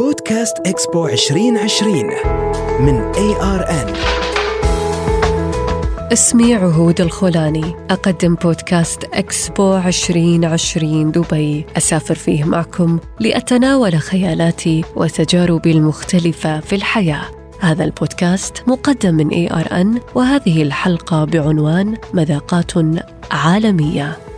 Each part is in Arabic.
بودكاست إكسبو 2020 من ARN اسمي عهود الخولاني. أقدم بودكاست إكسبو 2020 دبي. أسافر فيه معكم لأتناول خيالاتي وتجاربي المختلفة في الحياة. هذا البودكاست مقدم من ARN وهذه الحلقة بعنوان مذاقات عالمية.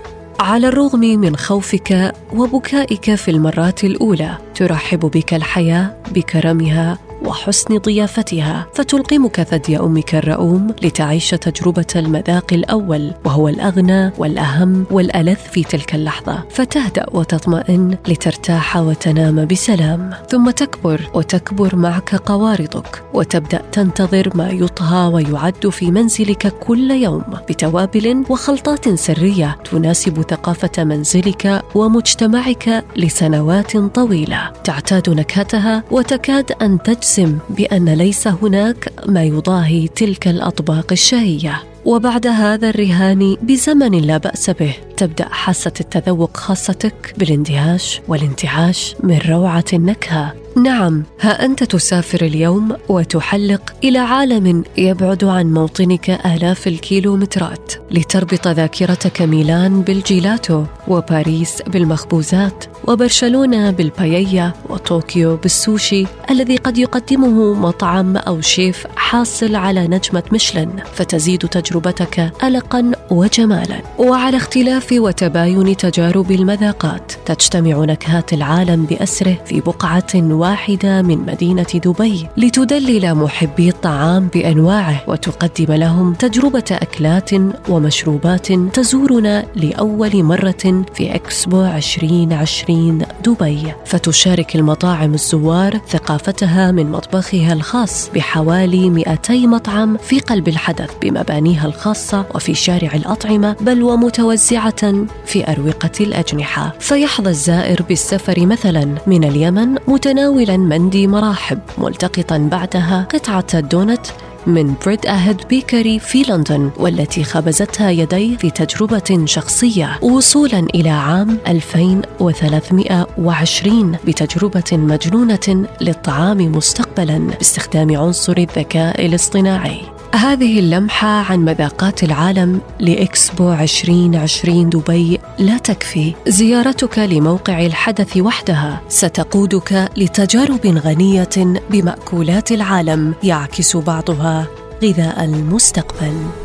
على الرغم من خوفك وبكائك في المرات الأولى ترحب بك الحياة بكرمها وحسن ضيافتها فتلقمك ثدي أمك الرؤوم لتعيش تجربة المذاق الأول وهو الأغنى والأهم والألذ في تلك اللحظة. فتهدأ وتطمئن لترتاح وتنام بسلام. ثم تكبر وتكبر معك قوارضك وتبدأ تنتظر ما يطهى ويعد في منزلك كل يوم بتوابل وخلطات سرية تناسب ثقافة منزلك ومجتمعك لسنوات طويلة. تعتاد نكهتها وتكاد أن تجسد تجزم بأن ليس هناك ما يضاهي تلك الأطباق الشهية وبعد هذا الرهان بزمن لا بأس به. تبدأ حاسة التذوق خاصتك بالاندهاش والانتعاش من روعة النكهة. نعم ها أنت تسافر اليوم وتحلق إلى عالم يبعد عن موطنك آلاف الكيلومترات لتربط ذاكرتك ميلان بالجيلاتو وباريس بالمخبوزات وبرشلونة بالباييا وطوكيو بالسوشي الذي قد يقدمه مطعم أو شيف حاصل على نجمة ميشلان فتزيد تجربتك القا وجمالا. وعلى اختلاف وتباين تجارب المذاقات. تجتمع نكهات العالم بأسره في بقعة واحدة من مدينة دبي لتدلل محبي الطعام بأنواعه وتقدم لهم تجربة أكلات ومشروبات تزورنا لأول مرة في إكسبو 2020 دبي. فتشارك المطاعم الزوار ثقافتها من مطبخها الخاص بحوالي 200 مطعم في قلب الحدث بمبانيها الخاصة وفي شارع الأطعمة بل ومتوزعة في أروقة الأجنحة. فيحظى الزائر بالسفر مثلا من اليمن متناول متناولا مندي مراحب ملتقطا بعدها قطعة الدونت من بريد أهد بيكري في لندن والتي خبزتها يدي في تجربة شخصية. وصولا إلى عام 2320 بتجربة مجنونة للطعام مستقبلا باستخدام عنصر الذكاء الاصطناعي. هذه اللمحة عن مذاقات العالم لإكسبو 2020 دبي لا تكفي. زيارتك لموقع الحدث وحدها. ستقودك لتجارب غنية بمأكولات العالم يعكس بعضها غذاء المستقبل.